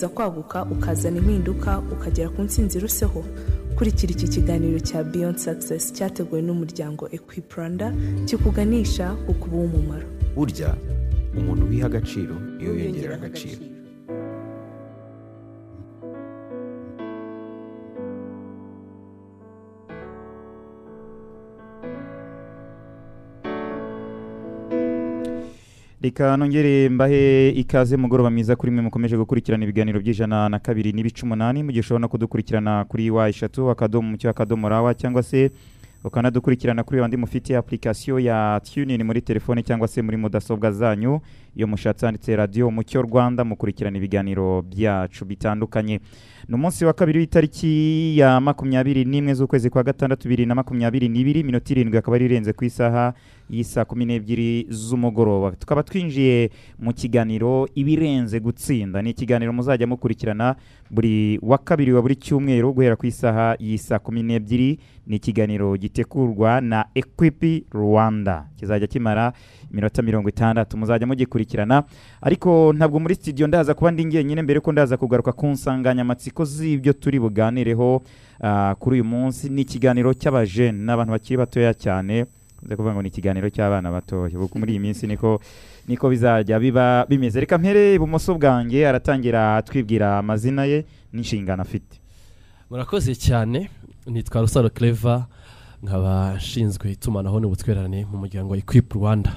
urifuza kwaguka ukazana impinduka ukagera ku ntsinzi iruseho. Kurikira iki kiganiro cya beyond success cyateguwe n'umuryango equipranda kikuganisha ku kuba umumaro burya umuntu wiha agaciro iyo yongerera agaciro. Reka nongere mbahe ikaze mugoroba mwiza kuri mwe mukomeje gukurikirana ibiganiro by'ijana na kabiri n'ibice umunani mu gihe ushobora no kudukurikirana kuri wa eshatu akadomo mucyo akadomo rawa cyangwa se ukanadukurikirana kuri wandi mufite application ya tunin muri telefone cyangwa se muri mudasobwa zanyu. Iyo mushatse handitse radiyo umucyo rwanda mukurikirana ibiganiro byacu bitandukanye. Ni umunsi wa kabiri w'itariki ya makumyabiri n'imwe z'ukwezi kwa gatandatu bibiri na makumyabiri n'ibiri minota irindwi akaba ari irenze ku isaha y'isaa kumi n'ebyiri z'umugoroba. Tukaba twinjiye mu kiganiro ibirenze gutsinda. Ni ikiganiro muzajya mukurikirana buri wa kabiri wa buri cyumweru guhera ku isaha y'isaa kumi n'ebyiri. Ni ikiganiro gitegurwa na equipi rwanda. Kizajya kimara iminota mirongo itandatu. Muzajya mugikurikirana ariko ntabwo muri studio ndaza kuba ndi njyenyine mbere ko ndaza kugaruka ku nsanganyamatsiko z'ibyo turi buganireho ah, kuri uyu munsi. Ni ikiganiro cy'abajene n'abantu bakiri batoya cyane. Nze kuvuga ngo ni ikiganiro cy'abana batoya. Kuko muri iyi minsi niko niko bizajya biba bimeze. Reka mpere ibumoso bwanjye aratangira atwibwira amazina ye n'inshingano afite. Murakoze cyane. Nitwa rusaro clever. Nkaba nshinzwe itumanaho n'ubutwererane mu muryango wa equip rwanda.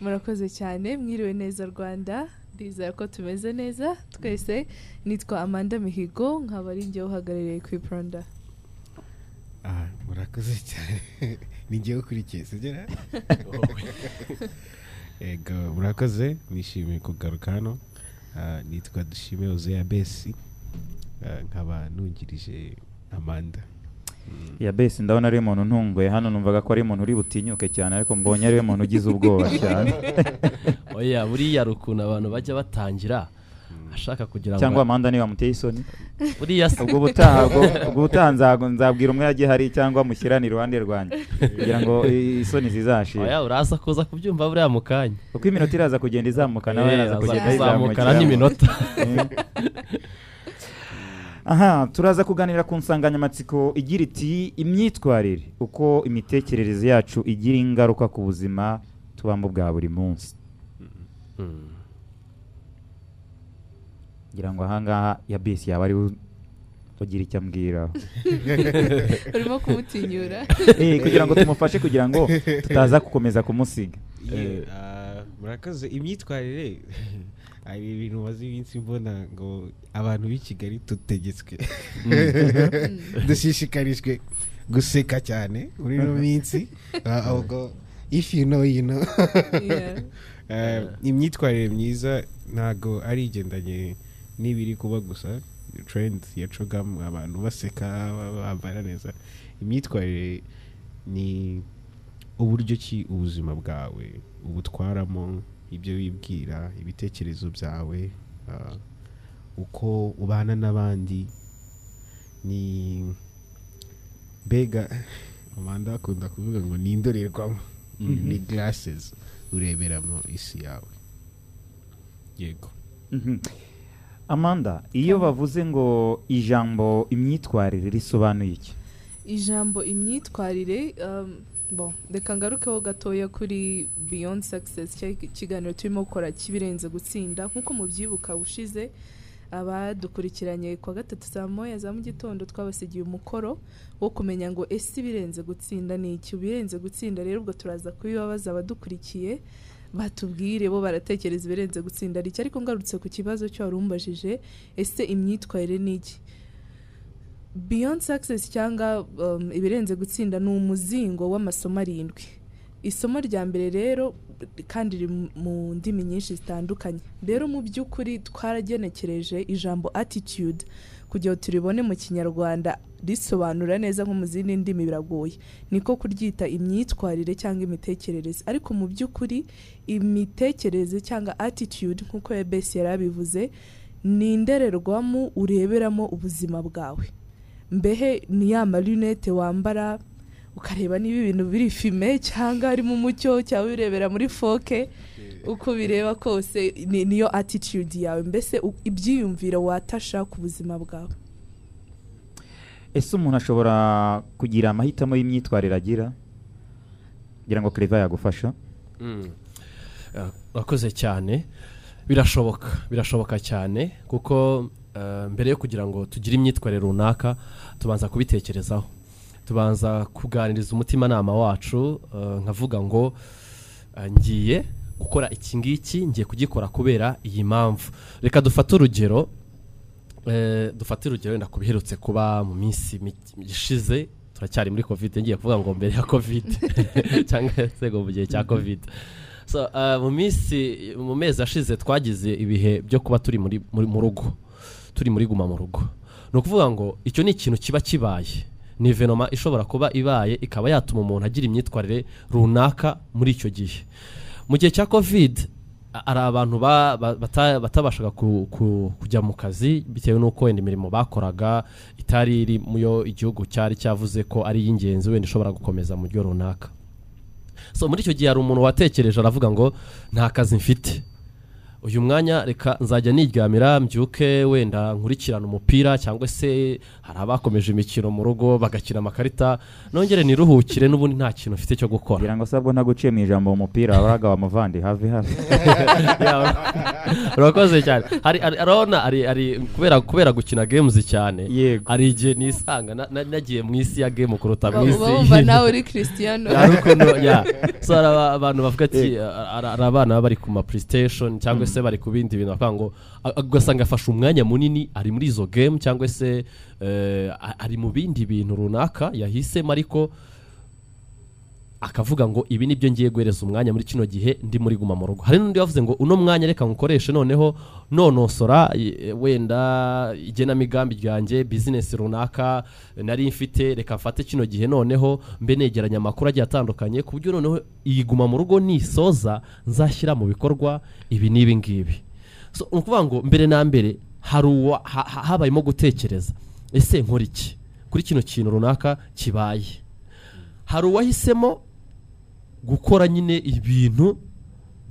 Murakoze cyane mwiriwe neza rwanda. Ndizera ko tumeze neza. Twese nitwa amanda mihigo nkaba ari njye uhagarariye equipranda Ah, murakoze cyane. Ni njyewe ukurikiye sibyo ego murakoze. Nishimiye kugaruka hano. Ah, nitwa dushime ozeya besi. Ah, nkaba nungirije amanda. Ya besi ndabona ari umuntu ntunguye. Hano numvaga ko ari umuntu uri butinyuke cyane ariko mbonye ari umuntu ugize ubwoba cyane. Oya buriya ukuntu abantu bajya batangira ashaka kugira ngo cyangwa amanda niba muteye isoni? Buriya se. Ubwo ubutaha nzabwira umwe yagiye hari cyangwa mushyirane iruhande rwanjye. Kugira ngo isoni zizashire. Oya uraza kuza kubyumva buriya mu kanya. Kuko iminota iraza kugenda izamuka nawe Eh, araza aza kugenda yizamukira n'iminota. aha turaza kuganira ku nsanganyamatsiko igira iti imyitwarire. Uko imitekerereze yacu igira ingaruka ku buzima tubamo bwa buri munsi. Ngira ngo ahangaha ya besi yaba ari ugira icyo ambwiraho urimo kumutinyura. Eh, kugira ngo tumufashe kugira ngo tutaza gukomeza kumusiga. Ah, murakoze imyitwarire. hari ibintu maze iminsi mbona ngo abantu b'i kigali tutegetswe dushishikarijwe guseka cyane muri ino minsi Ah, ubwo if you know you know Yeah. Eh, imyitwarire myiza ntago ari igendanye n'ibiri kuba gusa trend ya cogam abantu baseka bambara neza imyitwarire ni uburyo ki ubuzima bwawe ubutwaramo ibyo wibwira ibitekerezo byawe ah, uko ubana n'abandi ni mbega amanda akunda kuvuga ngo ni indorerwamo. Ni glasses ureberamo isi yawe. Yego. Mhm. amanda iyo bavuze ngo ijambo imyitwarire risobanuye iki? Ijambo imyitwarire um, reka ngarukeho gatoya kuri beyond success. Cya kiganiro turimo gukora kibirenze gutsinda. Nk'uko mubyibuka ushize abadukurikiranye kwa gatatu saa moya za mu gitondo twabasigiye umukoro wo kumenya ngo ese ibirenze gutsinda ni iki? Ibirenze gutsinda rero ubwo turaza kubibabaza abadukurikiye batubwire bo baratekereza ibirenze gutsinda ari ariko ngarutse ku kibazo cyo wari ese imyitwarire ni iki? Beyond success cyangwa um, ibirenze gutsinda ni umuzingo w'amasomo arindwi. Isomo rya mbere rero kandi riri mu- ndimi nyinshi zitandukanye. Rero mu by'ukuri twaragenekereje ijambo attitude kugira ngo turibone mu kinyarwanda risobanura neza nko mu zindi ndimi biragoye. Niko kuryita imyitwarire cyangwa imitekerereze. Ariko mu by'ukuri imitekerereze cyangwa attitude nk'uko yabesi yari abivuze ni indorerwamo ureberamo ubuzima bwawe. Mbehe ni ya marinete wambara ukareba niba ibintu biri fime cyangwa ari mu mucyo cyangwa ubirebera muri foke uko bireba kose ni- niyo attitude yawe. Mbese ibyiyumviro watasha ku buzima bwawe? Ese umuntu ashobora kugira amahitamo y'imyitwarire agira? Kugira ngo kereva yagufasha? Mm. Eh, urakoze cyane. Birashoboka. Birashoboka cyane kuko mbere yo kugira ngo tugire imyitwarire runaka tubanza kubitekerezaho. Tubanza kuganiriza umutimanama wacu eh, nkavuga ngo eh, ngiye gukora iki ngiki ngiye kugikora kubera iyi mpamvu. Reka dufate urugero eh, dufate urugero wenda ku biherutse kuba mu minsi ishize turacyari muri covid ngiye kuvuga ngo mbere ya covid cyangwa se ngo mu gihe cya uh, mu minsi mu mezi ashize twagize ibihe byo kuba turi muri, muri mu rugo. Turi muri guma mu rugo. Ni ukuvuga ngo icyo ni ikintu kiba kibaye. Ni venoma ishobora kuba ibaye ikaba yatuma umuntu agira imyitwarire runaka muri icyo gihe. Mu gihe cya covid a- hari abantu ba- ba- bata- batabashaga ku- ku- kujya mu kazi bitewe n'uko wenda imirimo bakoraga itari iri mu yo igihugu cyari cyavuze ko ari iy'ingenzi wenda ishobora gukomeza mu buryo runaka. So muri icyo gihe hari umuntu watekereje aravuga ngo nta kazi mfite. Uyu mwanya reka nzajya niryamira mbyuke wenda nkurikirana umupira cyangwa se hari abakomeje imikino mu rugo bagakina amakarita nongere niruhukire n'ubundi nta kintu mfite cyo gukora. Kugira ngo sabwo ntaguciye mu ijambo umupira wabaga wa muvandi have have urakoze cyane. Hari hari- urabona hari hari kubera kubera gukina games cyane. Yego. Hari igihe nisanga na- na- nagiye mu isi ya game kuruta mu uba isi. wumva nawe uri christian hari abantu bavuga ati hari hari abana baba bari ku ma playstation cyangwa se bari ku bindi bintu. Bakavuga ngo ugasanga afashe umwanya munini ari muri izo game cyangwa se eh, ari mu bindi bintu runaka yahisemo ariko akavuga ngo ibi ni byo ngiye guhereza umwanya muri kino gihe ndi muri guma mu rugo. Hari n'undi wavuze ngo uno mwanya reka nkukoreshe noneho nonosora i- wenda igenamigambi ryanjye bizinesi runaka nari mfite reka mfate kino gihe noneho mbe negeranya amakuru agiye atandukanye ku buryo noneho iyi guma mu rugo nisoza nzashyira mu bikorwa ibi n'ibi ngibi. Ni ukuvuga ngo mbere na mbere habayemo gutekereza ese nkora kuri kino kintu runaka kibaye. Hari uwahisemo gukora nyine ibintu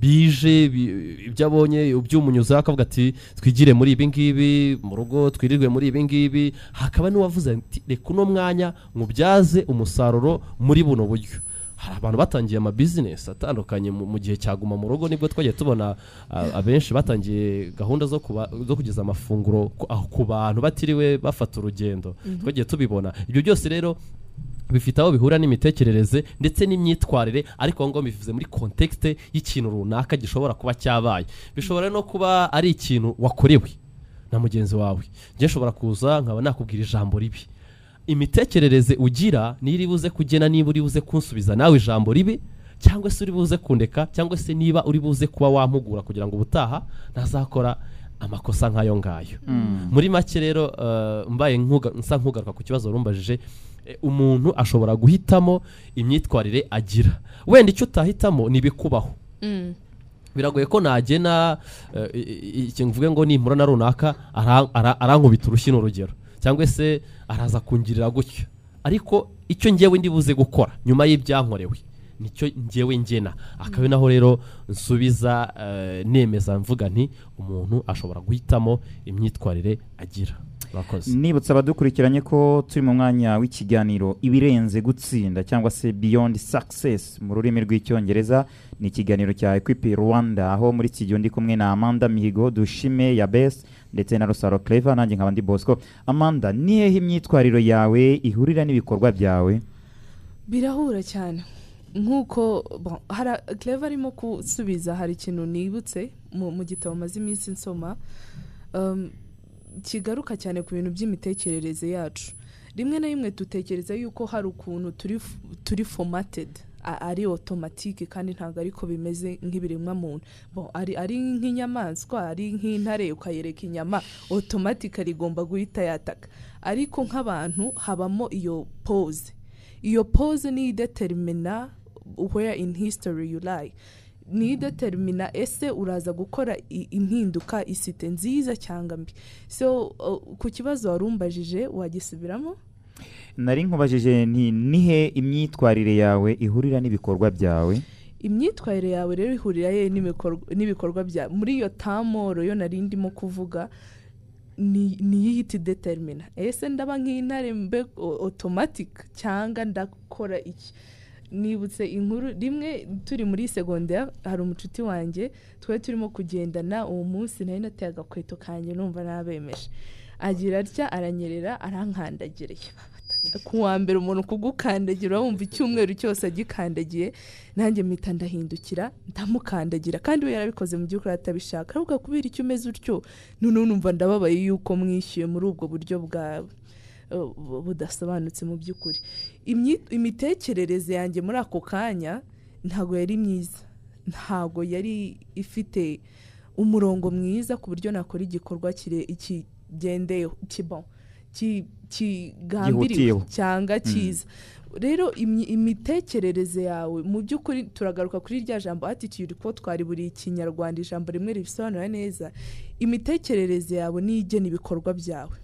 bije bi- ibyo abonye byumunyuzeho akavuga ati twigire muri ibi ngibi mu rugo twirirwe muri ibi ngibi. Hakaba n'uwavuze ati reka uno mwanya mubyaze umusaruro muri buno buryo. Hari abantu batangiye amabizinesi atandukanye mu gihe cyaguma mu rugo ni bwo twagiye tubona abenshi batangiye gahunda zo kugeza amafunguro ku- bantu batiriwe bafata urugendo. Twagiye tubibona. Ibyo byose rero bifite aho bihura n'imitekerereze ndetse n'imyitwarire ariko aho ngaho bivuze muri kontekste y'ikintu runaka gishobora kuba cyabaye. Bishobora no kuba ari ikintu wakorewe na mugenzi wawe. Njye nshobora kuza nkaba nakubwira ijambo ribi. Imitekerereze ugira niyo iri buze kugena niba uri buze kunsubiza nawe ijambo ribi cyangwa se uri buze kundeka cyangwa se niba uri buze kuba wampugura kugira ngo ubutaha ntazakora amakosa nk'ayo ngayo. Muri make rero eh, mbaye nsa nk'ugaruka ku kibazo rumbajije umuntu ashobora guhitamo imyitwarire agira. Wenda icyo utahitamo ni ibikubaho Mm. biragoye ko nagena eh, ikintu mvuge ngo nimpura na runaka ara- ara- arankubita urushyi ni urugero cyangwa se araza kungirira gutyo. Ariko icyo ngewe ndi buze gukora nyuma y'ibyankorewe. Ni cyo ngewe ngena akaba ari naho rero nsubiza eh, nemeza mvuga nti umuntu ashobora guhitamo imyitwarire agira. Nibutsa abadukurikiranye ko turi mu mwanya w'ikiganiro ibirenze gutsinda cyangwa se beyond success mu rurimi rw'icyongereza. Ni ikiganiro cya equipe rwanda. Aho muri studio ndi kumwe na amanda mihigo dushime ya bes ndetse na rusaro clever nanjye nkaba ndi bosco. Amanda ni hehe imyitwarire yawe ihurira n'ibikorwa byawe? Birahura cyane. Nk'uko clever arimo gusubiza hari ikintu nibutse mu, gitabo maze iminsi nsoma um, kigaruka cyane ku bintu by'imitekerereze yacu. Rimwe na rimwe dutekereza yuko hari ukuntu turi f- turi formatted a- ari otomatike kandi ntabwo ariko bimeze nk'ibiremwa muntu ari, nk'inyamaswa ari nk'intare ukayereka inyama otomatikali igomba guhita yataka. Ariko nk'abantu habamo iyo pose. Iyo pose niyo idetermina where in history you lie. Niyo idetermina ese uraza gukora impinduka isite nziza cyangwa mbi? So ku kibazo wari umbajije wagisubiramo? Nari nkubajije nihe imyitwarire yawe ihurira n'ibikorwa byawe? Imyitwarire yawe rero ihurira ye n'ibikorwa bya muri iyo tamoro yo nari ndimo kuvuga ni niyo ihita idetermina ese ndaba nk'intare mbe otomatike cyangwa ndakora iki? Nibutse inkuru rimwe turi muri segonderi hari umucuti wanjye twari turimo kugendana uwo munsi nari nateye agakweto kanjye numva nabemeje. Agira atya aranyerera arankandagiriye ku wa mbere umuntu kugukandagira wumva icyumweru cyose agikandagiye nanjye mpita ndahindukira ndamukandagira. Kandi we yarabikoze mu by'ukuri atabishaka ariko kubera icyo umeze utyo noneho numva ndababaye yuko mwishyuye muri ubwo buryo bwawe. Budasobanutse mu by'ukuri. Imitekerereze yanjye muri ako kanya ntabwo yari myiza. Ntabwo yari ifite umurongo mwiza ku buryo nakora igikorwa kigendeyeho kigambiriwe cyangwa cyiza. Rero imi- imitekerereze yawe mu by'ukuri turagaruka kuri rya jambo attitude ko twari buri kinyarwanda ijambo rimwe ribisobanura neza imitekerereze yawe niyo igena ibikorwa byawe.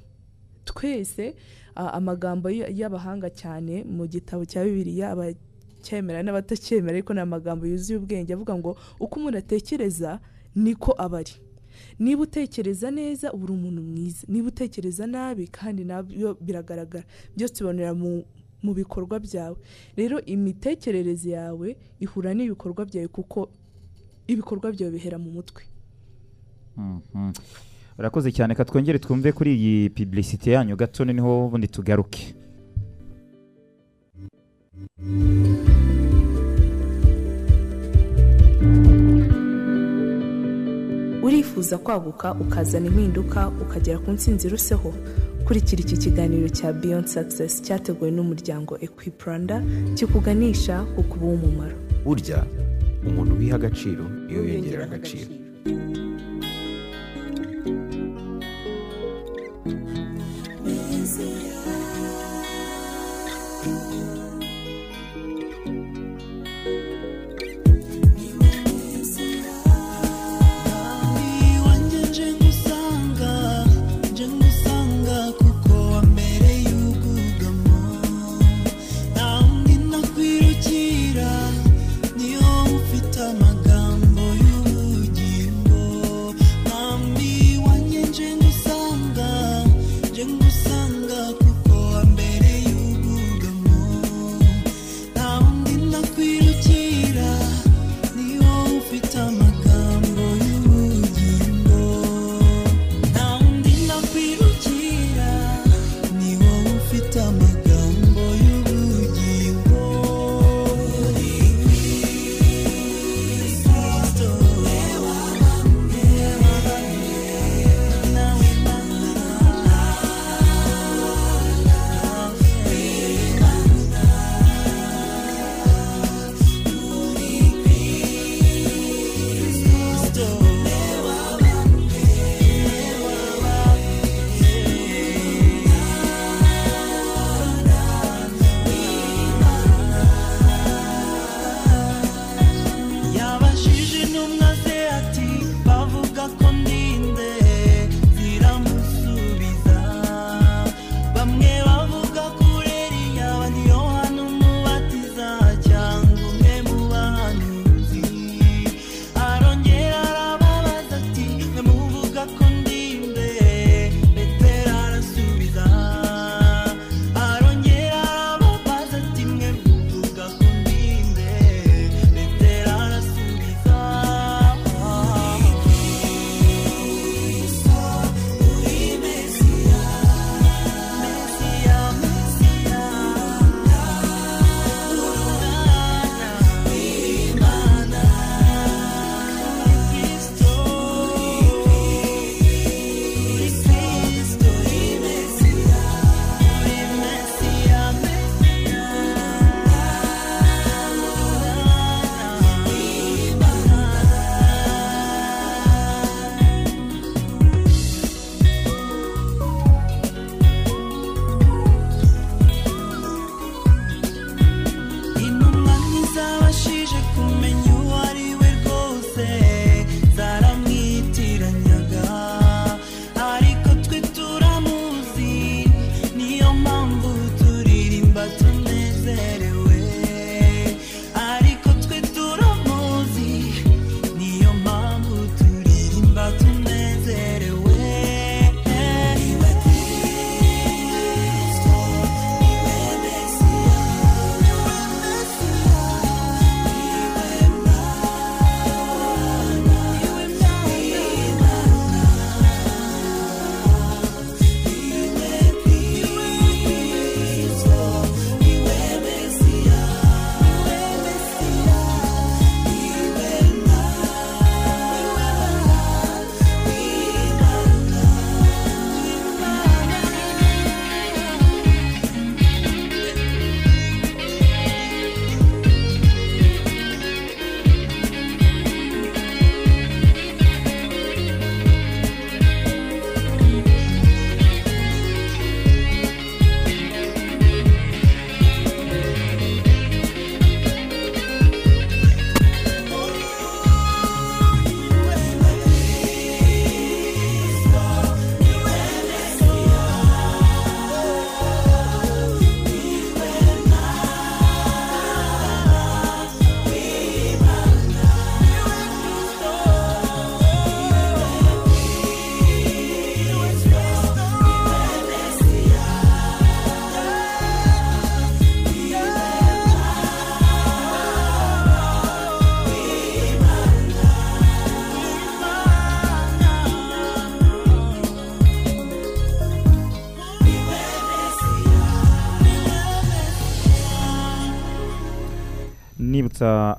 Twese amagambo y'abahanga cyane mu gitabo cya bibiliya abacyemera n'abatacyemera ariko ni amagambo yuzuye ubwenge avuga ngo uko umuntu atekereza niko aba ari. Niba utekereza neza uba uri umuntu mwiza. Niba utekereza nabi kandi na byo biragaragara. Byose tubonera mu mu bikorwa byawe. Rero imitekerereze yawe ihura n'ibikorwa byawe kuko ibikorwa byawe bihera mu mutwe. Mhm. Urakoze cyane ka twongere twumve kuri iyi publicité yanyu. Gato ni ho ubundi tugaruke. Urifuza kwaguka ukazana impinduka ukagera ku ntsinzi iruseho? Kurikira iki kiganiro cya beyond success cyateguwe n'umuryango equipranda kikuganisha ku kuba umumaro burya umuntu wiha agaciro iyo yongerera agaciro.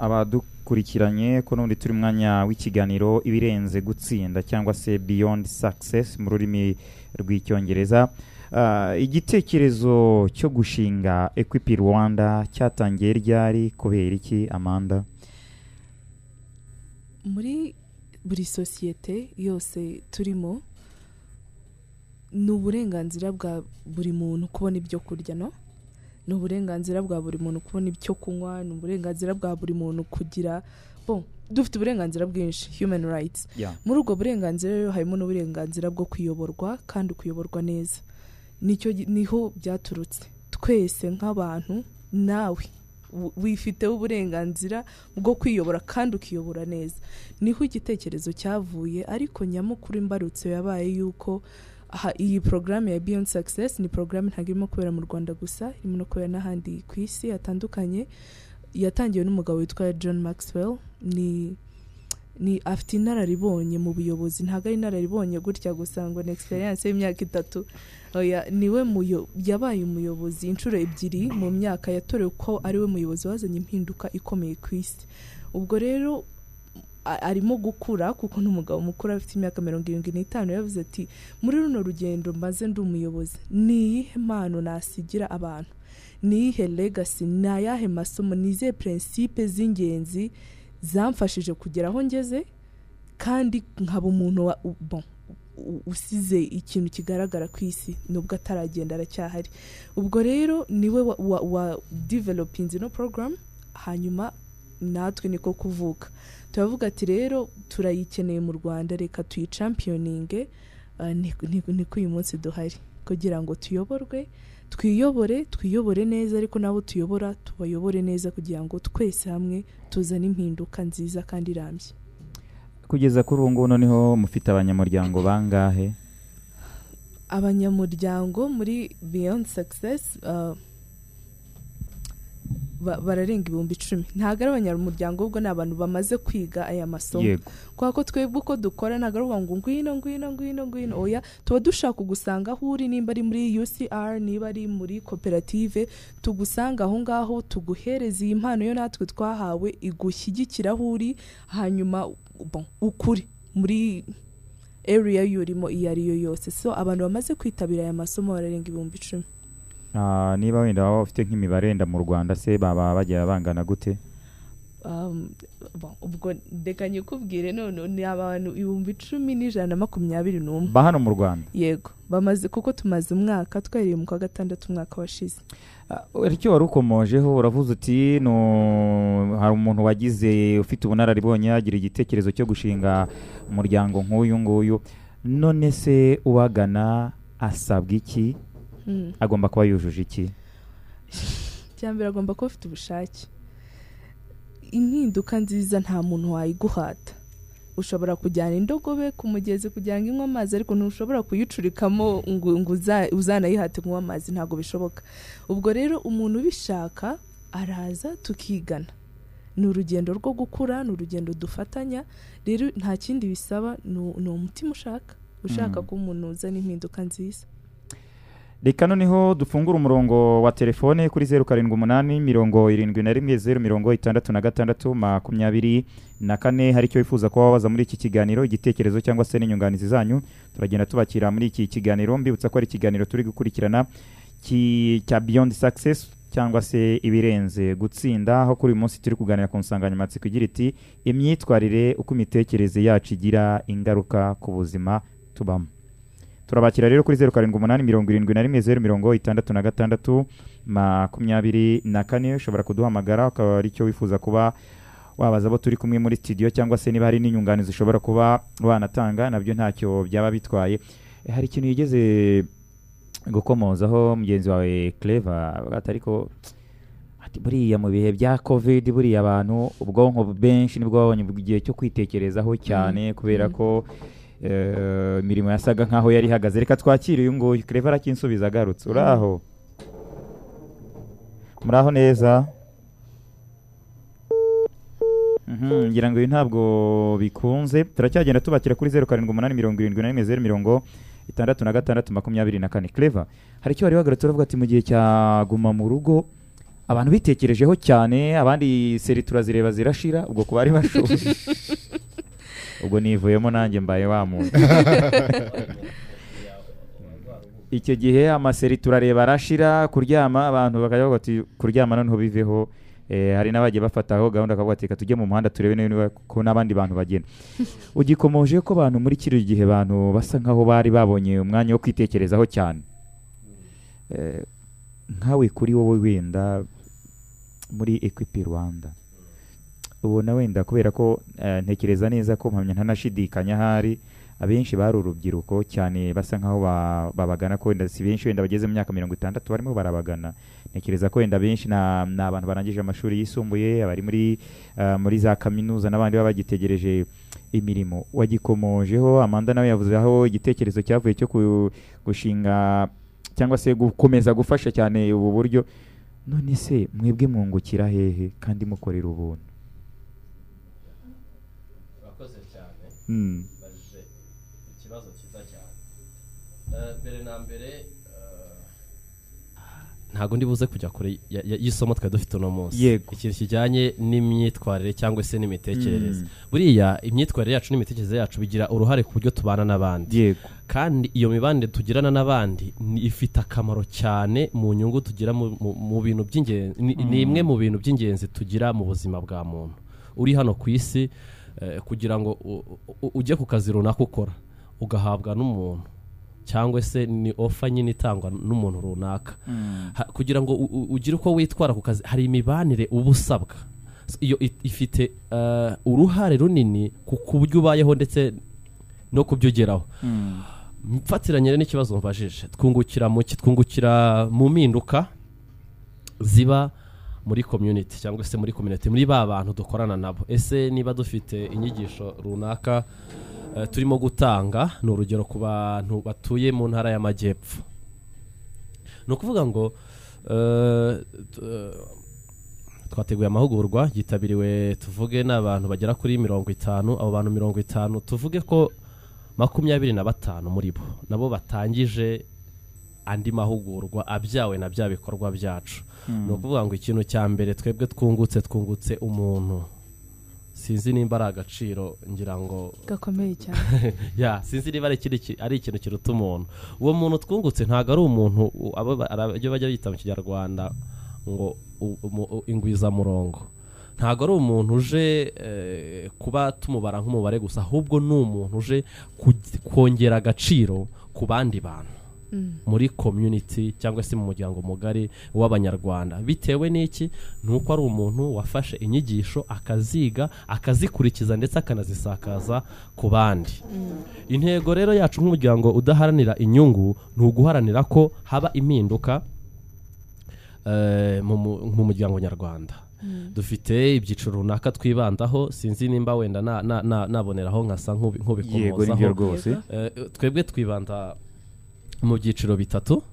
Abadukurikiranye ko n'ubundi turi mu mwanya w'ikiganiro ibirenze gutsinda cyangwa se beyond success mu rurimi rw'icyongereza. Ah, igitekerezo cyo gushinga equipi rwanda cyatangiye ryari? Kubera iki amanda? Muri buri sosiyete yose turimo ni uburenganzira bwa buri muntu kubona ibyo kurya no? Ni uburenganzira bwa buri muntu kubona ibyo kunywa ni uburenganzira bwa buri muntu kugira bon dufite uburenganzira bwinshi human rights. Muri ubwo burenganzira rero harimo n'uburenganzira bwo kuyoborwa kandi kuyoborwa neza. Nicyo ni ho byaturutse. Twese nk'abantu nawe wifiteho uburenganzira bwo kwiyobora kandi ukiyobora neza. Niho igitekerezo cyavuye ariko nyamukuru imbarutso yabaye yuko aha, iyi porogaramu ya beyond success ni porogaramu ntabwo irimo kubera mu rwanda gusa irimo no kubera n'ahandi ku isi hatandukanye. Yatangiwe n'umugabo witwa john maxwell. Ni ni afite inararibonye mu buyobozi. Ntabwo ari inararibonye gutya gusa ngo ni experience y'imyaka itatu. Niwe muyo yabaye umuyobozi inshuro ebyiri mu myaka yatorewe ko ari we muyobozi wazanye impinduka ikomeye ku isi. Ubwo rero arimo gukura kuko n'umugabo mukuru afite imyaka mirongo irindwi n'itanu yavuze ati muri runo rugendo mbaze ndi umuyobozi. Ni iyihe mpano nasigira abantu? Ni iyihe legacy? Ni ayahe masomo? Ni izihe prinsipe z'ingenzi zamfashije kugera aho ngeze? Kandi nkaba umuntu usize ikintu kigaragara ku isi nubwo ataragenda aracyahari. Ubwo rero ni we wa, developinze ino program hanyuma natwe niko kuvuka. Turavuga ati rero turayikeneye mu rwanda reka tuyicampioninge uh, niko uyu munsi duhari. Kugira ngo tuyoborwe twiyobore twiyobore neza ariko nabo tuyobora tubayobore neza kugira ngo twese hamwe tuzane impinduka nziza kandi irambye. Kugeza kuri ubu ngubu noneho mufite abanyamuryango bangahe? Abanyamuryango muri beyond success ba- bararenga ibihumbi icumi. Ntabwo ari abanyamuryango ahubwo ni abantu bamaze kwiga aya masomo. Kubera ko twebwe uko dukora ntabwo ari ukuvuga ngo ngwino ngwino ngwino ngwino. Oya tuba dushaka kugusanga aho uri nimba ari muri UCR niba ari muri koperative tugusanga aho ngaho tuguhereza iyi mpano yo natwe twahawe igushyigikira aho uri hanyuma bon, ukure muri area y'urimo iyo ari yo yose. So abantu bamaze kwitabira aya masomo bararenga ibihumbi icumi. Niba wenda waba ufite nk'imibare wenda mu rwanda se baba bagiye bangana gute? Um, ubwo reka nyikubwire none ni abantu ibihumbi icumi n'ijana na makumyabiri n'umwe. Ba hano mu rwanda? Yego. Bamaze kuko tumaze umwaka twahereye mu kwa gatandatu umwaka washize. Ah, icyo wari ukomojeho uravuze uti no hari umuntu wagize ufite ubunararibonye agira igitekerezo cyo gushinga umuryango nk'uyu nguyu. None se ubagana asabwa iki. Agomba kuba yujuje iki? Mbere agomba kuba afite ubushake. Impinduka nziza nta muntu wayiguhata ushobora kujyana indogobe ku mugezi kugira ngo inywe amazi ariko ntushobora kuyicurikamo ngo, ngo uza- uzanayihate kunywa amazi ntabwo bishoboka. Ubwo rero umuntu ubishaka araza tukigana. Ni urugendo rwo gukura ni urugendo dufatanya rero nta kindi bisaba ni umutima ushaka ushaka Mm. ko umuntu uzana impinduka nziza. Reka noneho dufungure umurongo wa telefone kuri zeru karindwi umunani mirongo irindwi na rimwe zeru mirongo itandatu na gatandatu makumyabiri na kane. Hari icyo wifuza kuba wabaza muri iki kiganiro igitekerezo cyangwa se n'inyunganizi zanyu turagenda tubakira muri iki kiganiro. Mbibutsa ko ari ikiganiro turi gukurikirana ki- cya beyond success cyangwa se ibirenze gutsinda aho kuri uyu munsi turi kuganira ku nsanganyamatsiko igira iti imyitwarire uko imitekerereze yacu igira ingaruka ku buzima tubamo. Turabakira rero kuri zeru karindwi umunani mirongo irindwi na rimwe zeru mirongo itandatu na gatandatu makumyabiri na kane ushobora kuduhamagara ukaba ari cyo wifuza kuba wabaza abo turi kumwe muri studio cyangwa se niba hari n'inyunganizi ushobora kuba wanatanga na byo ntacyo byaba bitwaye Eh, hari ikintu yigeze gukomozaho mugenzi wawe ati ariko ati buriya mu bihe bya covid buriya abantu ubwonko benshi ni bwo babonye igihe cyo kwitekerezaho cyane kubera Mm. ko eh, imirimo yasaga nkaho yari ihagaze. Reka twakire uyu nguyu clever arakinsubiza agarutse. Uraho muraho neza? Mhm, ngira ngo ibi ntabwo bikunze. Turacyagenda tubakira kuri zeru karindwi umunani mirongo irindwi na rimwe zeru mirongo itandatu na gatandatu makumyabiri na kane. Clever. Hari icyo wari wagarutse uravuga ati mu gihe cya guma mu rugo abantu bitekerejeho cyane abandi seri turazireba zirashira ubwo ku bari bashoboye ubwo nivuyemo nanjye mbaye wa muntu. Icyo gihe amaseri turareba arashira kuryama abantu bakajya bavuga bati kuryama noneho biveho. Eh, hari n'abagiye bafataho gahunda bakavuga ati reka tujye mu muhanda turebe niba ko n'abandi bantu bagenda. Ugikomoje ko abantu muri kino gihe abantu basa nkaho bari babonye umwanya wo kwitekerezaho cyane. Eh, nkawe kuri wowe wenda muri equipe rwanda ubona wenda kubera ko eh, ntekereza neza ko mpamya ntanashidikanya ahari. Abenshi bari urubyiruko cyane basa nkaho ba- babagana ko wenda si benshi wenda bageze mu myaka mirongo itandatu barimo barabagana. Ntekereza ko wenda benshi ni abantu barangije amashuri yisumbuye abari muri ah, muri za kaminuza n'abandi baba bagitegereje imirimo. Wagikomojeho amanda nawe yavuze aho igitekerezo cyavuye cyo gushinga cyangwa se gukomeza gufasha cyane ubu buryo. None se mwebwe mwungukira hehe kandi mukorera ubuntu urakoze cyane Hmm. bajije ikibazo cyiza cyane. Mbere na mbere ntabwo ndi buze kujya kure y'isomo twari dufite uno munsi. Yego. ikintu kijyanye n'imyitwarire cyangwa se n'imitekerereze. Mm. buriya imyitwarire yacu n'imitekerereze yacu bigira uruhare ku buryo tubana n'abandi. Yego. Kandi iyo mibanire tugirana n'abandi ifite akamaro cyane mu nyungu tugira mu, bintu by'ingenzi ni, ni imwe mu bintu by'ingenzi tugira mu buzima bwa muntu. Uri hano ku isi eh, kugira ngo ujye ku kazi runaka ukora. Ugahabwa n'umuntu. Cyangwa se ni ofa nyine itangwa n'umuntu runaka. Ha- kugira ngo ugire uko witwara ku kazi hari imibanire uba usabwa. Iyo ifite eh, uruhare runini ku ku buryo ubayeho ndetse no kubyo ugeraho mfatiranye n'ikibazo twungukira mu ki twungukira mu mpinduka ziba muri community cyangwa se muri community muri ba bantu dukorana nabo. Ese niba dufite inyigisho runaka eh, turimo gutanga ni urugero ku bantu batuye mu ntara y'amajyepfo. Ni ukuvuga ngo eh, eh, twateguye amahugurwa yitabiriwe tuvuge n'abantu bagera kuri mirongo itanu abo bantu mirongo itanu tuvuge ko makumyabiri na batanu muri bo nabo batangije andi mahugurwa abyawe na bya bikorwa byacu. Ni ukuvuga ngo ikintu cya mbere twebwe twungutse twungutse umuntu. Sinzi nimba ari agaciro ngira ngo gakomeye cyane. Ya sinzi niba ari ikintu kiruta umuntu. Uwo muntu twungutse ntabwo ari umuntu ibyo bajya bita mu kinyarwanda ngo ingwizamurongo. Ntabwo ari umuntu uje eh, kuba tumubara nk'umubare gusa ahubwo ni umuntu uje kongera agaciro ku bandi bantu. Muri community cyangwa se mu muryango mugari w'abanyarwanda. Bitewe n'iki? Ni uko ari umuntu wafashe inyigisho akaziga akazikurikiza ndetse akanazisakaza ku bandi. Intego rero yacu nk'umuryango udaharanira inyungu ni uguharanira ko haba impinduka eh, mu mu- mu muryango nyarwanda. Dufite ibyiciro runaka twibandaho sinzi nimba wenda na- na- na- naboneraho nkasa nk'ubi- yego ni byo nk'ubikomozaho rwose. Eh, twebwe twibanda mu byiciro bitatu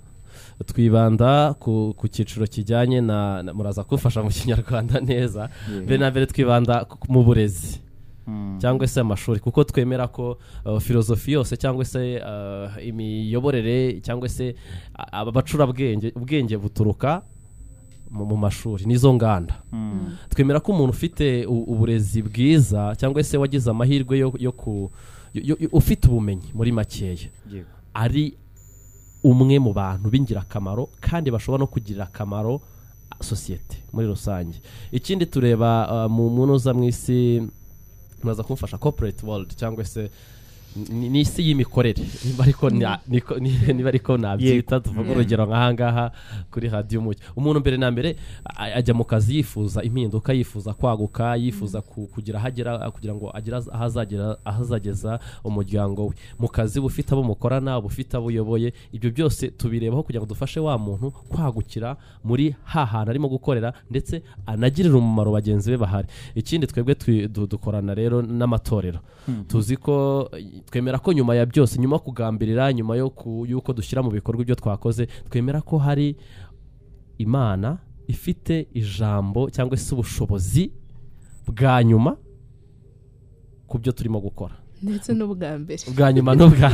twibanda ku, cyiciro kijyanye na, muraza kumfasha mu kinyarwanda neza mbere na mbere twibanda mu burezi. Mm. cyangwa se amashuri kuko twemera ko uh, filozofi yose cyangwa se uh, imiyoborere cyangwa se abacurabwenge ubwenge buturuka mu, mashuri nizo nganda. Mm. twemera ko umuntu ufite uburezi bwiza cyangwa se wagize amahirwe yo, ufite ubumenyi muri makeya. Ari umwe mu bantu b'ingirakamaro kandi bashobora no kugirira akamaro sosiyete muri rusange. Ikindi tureba uh, mu munoza mu isi muraza kumfasha corporate world cyangwa se ni isi y'imikorere. Niba ariko nabyita tuvuga urugero nk'aha ngaha kuri radiyo umucyo umuntu mbere na mbere ajya mu kazi yifuza impinduka yifuza kwaguka yifuza ku- kugira aho agera kugira ngo agire aho azagera aho azageza umuryango we. Mu kazi uba ufite abo mukorana uba ufite abo uyoboye ibyo byose tubirebaho kugira ngo dufashe wa muntu kwagukira muri ha hantu arimo gukorera ndetse anagirire umumaro bagenzi be bahari. Ikindi twebwe dukorana rero n'amatorero. Tuzi ko twemera ko nyuma ya byose nyuma yo kugambirira nyuma y'uko dushyira mu bikorwa ibyo twakoze twemera ko hari imana ifite ijambo cyangwa se ubushobozi bwa nyuma ku byo turimo gukora. Ndetse n'ubwa mbere ubwa nyuma n'ubwa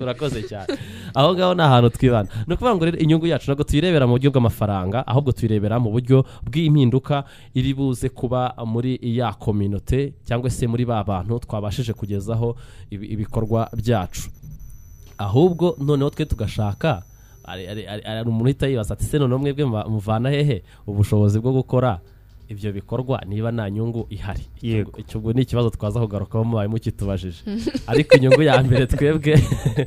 urakoze cyane aho ngaho ni ahantu twibana ni ukuvuga ngo rero inyungu yacu ntabwo tuyirebera mu buryo bw'amafaranga ahubwo tuyirebera mu buryo bw'impinduka iri buze kuba muri ya kominote cyangwa se muri ba bantu twabashije kugezaho ibi- ibikorwa byacu ahubwo noneho twe tugashaka umuntu uhita yibaza ati se noneho mwebwe muvana hehe ubushobozi bwo gukora ibyo bikorwa niba nta nyungu ihari. Ubwo ni ikibazo twaza kugarukaho mubaye mukitubajije ariko inyungu ya mbere twebwe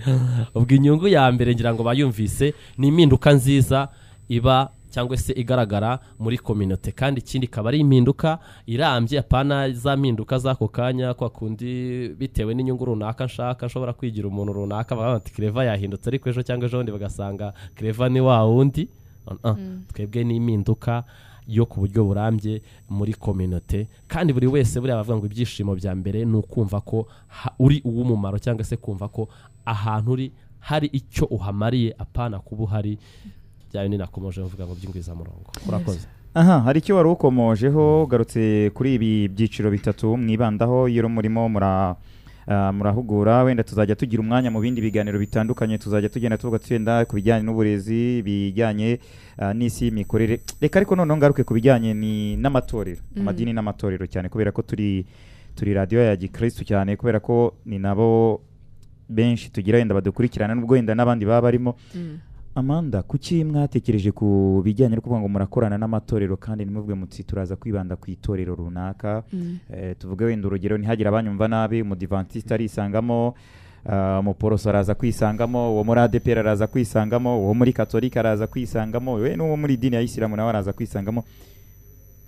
ubwo inyungu ya mbere ngira ngo bayumvise ni impinduka nziza iba cyangwa se igaragara muri kominote kandi ikindi ikaba ari impinduka irambye apana za mpinduka z'ako kanya kwa kundi bitewe n'inyungu runaka nshaka nshobora kwigira umuntu runaka bakavuga bati kereva yahindutse ariko ejo cyangwa ejo bundi bagasanga kereva ni wa wundi. Uh. twebwe ni impinduka yo ku buryo burambye muri kominote kandi buri wese buriya bavuga ngo ibyishimo bya mbere ni ukumva ko uri uw'umumaro cyangwa se kumva ko ahantu uri hari icyo uhamariye apana kuba uhari. Bya bindi nakomeje mvuga ngo by'ingwizamurongo. Urakoze. Aha hari icyo wari ukomojeho ugarutse kuri ibi byiciro bitatu mwibandaho iyo murimo mura murahugura wenda tuzajya tugira umwanya mu bindi biganiro bitandukanye tuzajya tugenda tuvuga twenda ku bijyanye n'uburezi bijyanye ah, n'isi y'imikorere reka ariko noneho ngaruke ku bijyanye ni n'amatorero Mm. amadini n'amatorero cyane kubera ko turi turi radiyo ya gikirisitu cyane kubera ko ni nabo benshi tugira wenda badukurikirana nubwo wenda n'abandi baba barimo Mm. Amanda kuki mwatekereje ku bijyanye no kuvuga ngo murakorana n'amatorero kandi ntimuvuge muti turaza kwibanda ku itorero runaka? Mm. Eh, tuvuge wenda urugero ntihagire abanyumva nabi umudivantiste arisangamo ah, umuporoso araza kwisangamo uwo muri adepr araza kwisangamo uwo muri katolika araza kwisangamo we n'uwo muri idini ya isilamu nawe araza kwisangamo.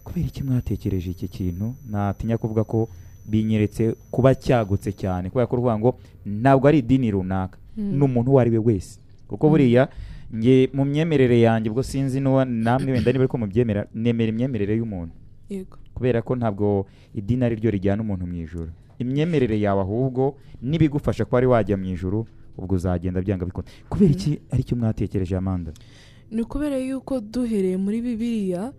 Kubera iki mwatekereje iki kintu? Natinya kuvuga ko binyeretse kuba cyagutse cyane kubera ko ruvuga ngo ntabwo ari idini runaka. Mm. ni umuntu uwo ari we wese. Kuko buriya nge mu myemerere yanjye ubwo sinzi n'uwa namwe wenda niba ariko mubyemera nemera imyemerere y'umuntu. Yego. Kubera ko ntabwo idini ari ryo rijyana umuntu mu ijoro imyemerere yawe ahubwo n'ibigufasha kuba ari wajya mu ijoro ubwo uzagenda byanga bikunda kubera iki ari cyo mwatekereje amanda? Ni ukubera yuko duhereye muri bibiliya